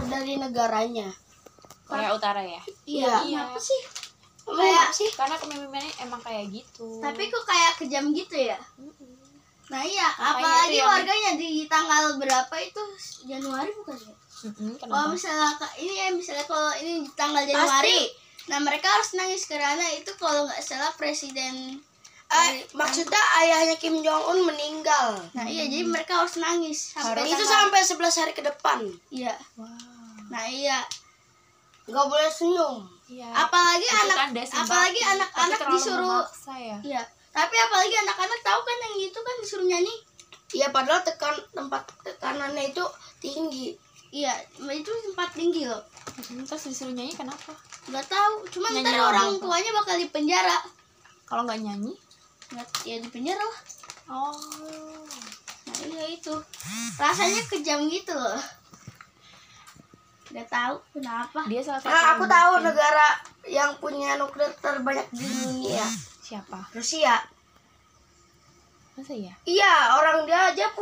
keluar dari negaranya. Korea Utara ya Iya. Iya. Kenapa sih? Kayak- apa sih? karena kepemimpinannya emang kayak gitu Tapi kok kayak kejam gitu ya? Nah iya, Makanya apalagi yang- warganya di tanggal berapa itu Januari bukan ya? Mm-mm, Kalau misalnya ini ya misalnya kalau ini di tanggal Januari, nah mereka harus nangis karena itu kalau nggak salah presiden. Eh, maksudnya ayahnya Kim Jong Un meninggal. Nah iya jadi mereka harus nangis sampai itu sampai 11 hari ke depan. Iya. Wow. Nah iya. Nggak boleh senyum. Iya. Apalagi Itu anak simpati, apalagi anak-anak disuruh ya Iya. Tapi apalagi anak-anak tahu kan yang itu kan disuruh nyanyi. Iya, padahal tekan tempat tekanannya itu tinggi. Iya, itu tempat tinggi loh. Mm, terus disuruh nyanyi kenapa Nggak tahu, cuma Nyanyi ntar orang apa? tuanya bakal di penjara. kalau nggak nyanyi Nggak, ya di penjara lah. oh Nah iya itu. Rasanya kejam gitu loh. Nggak tahu kenapa. dia salah satu Nah, aku tahu bikin- negara yang punya nuklir terbanyak di dunia. siapa Rusia. masa ya Iya, orang dia aja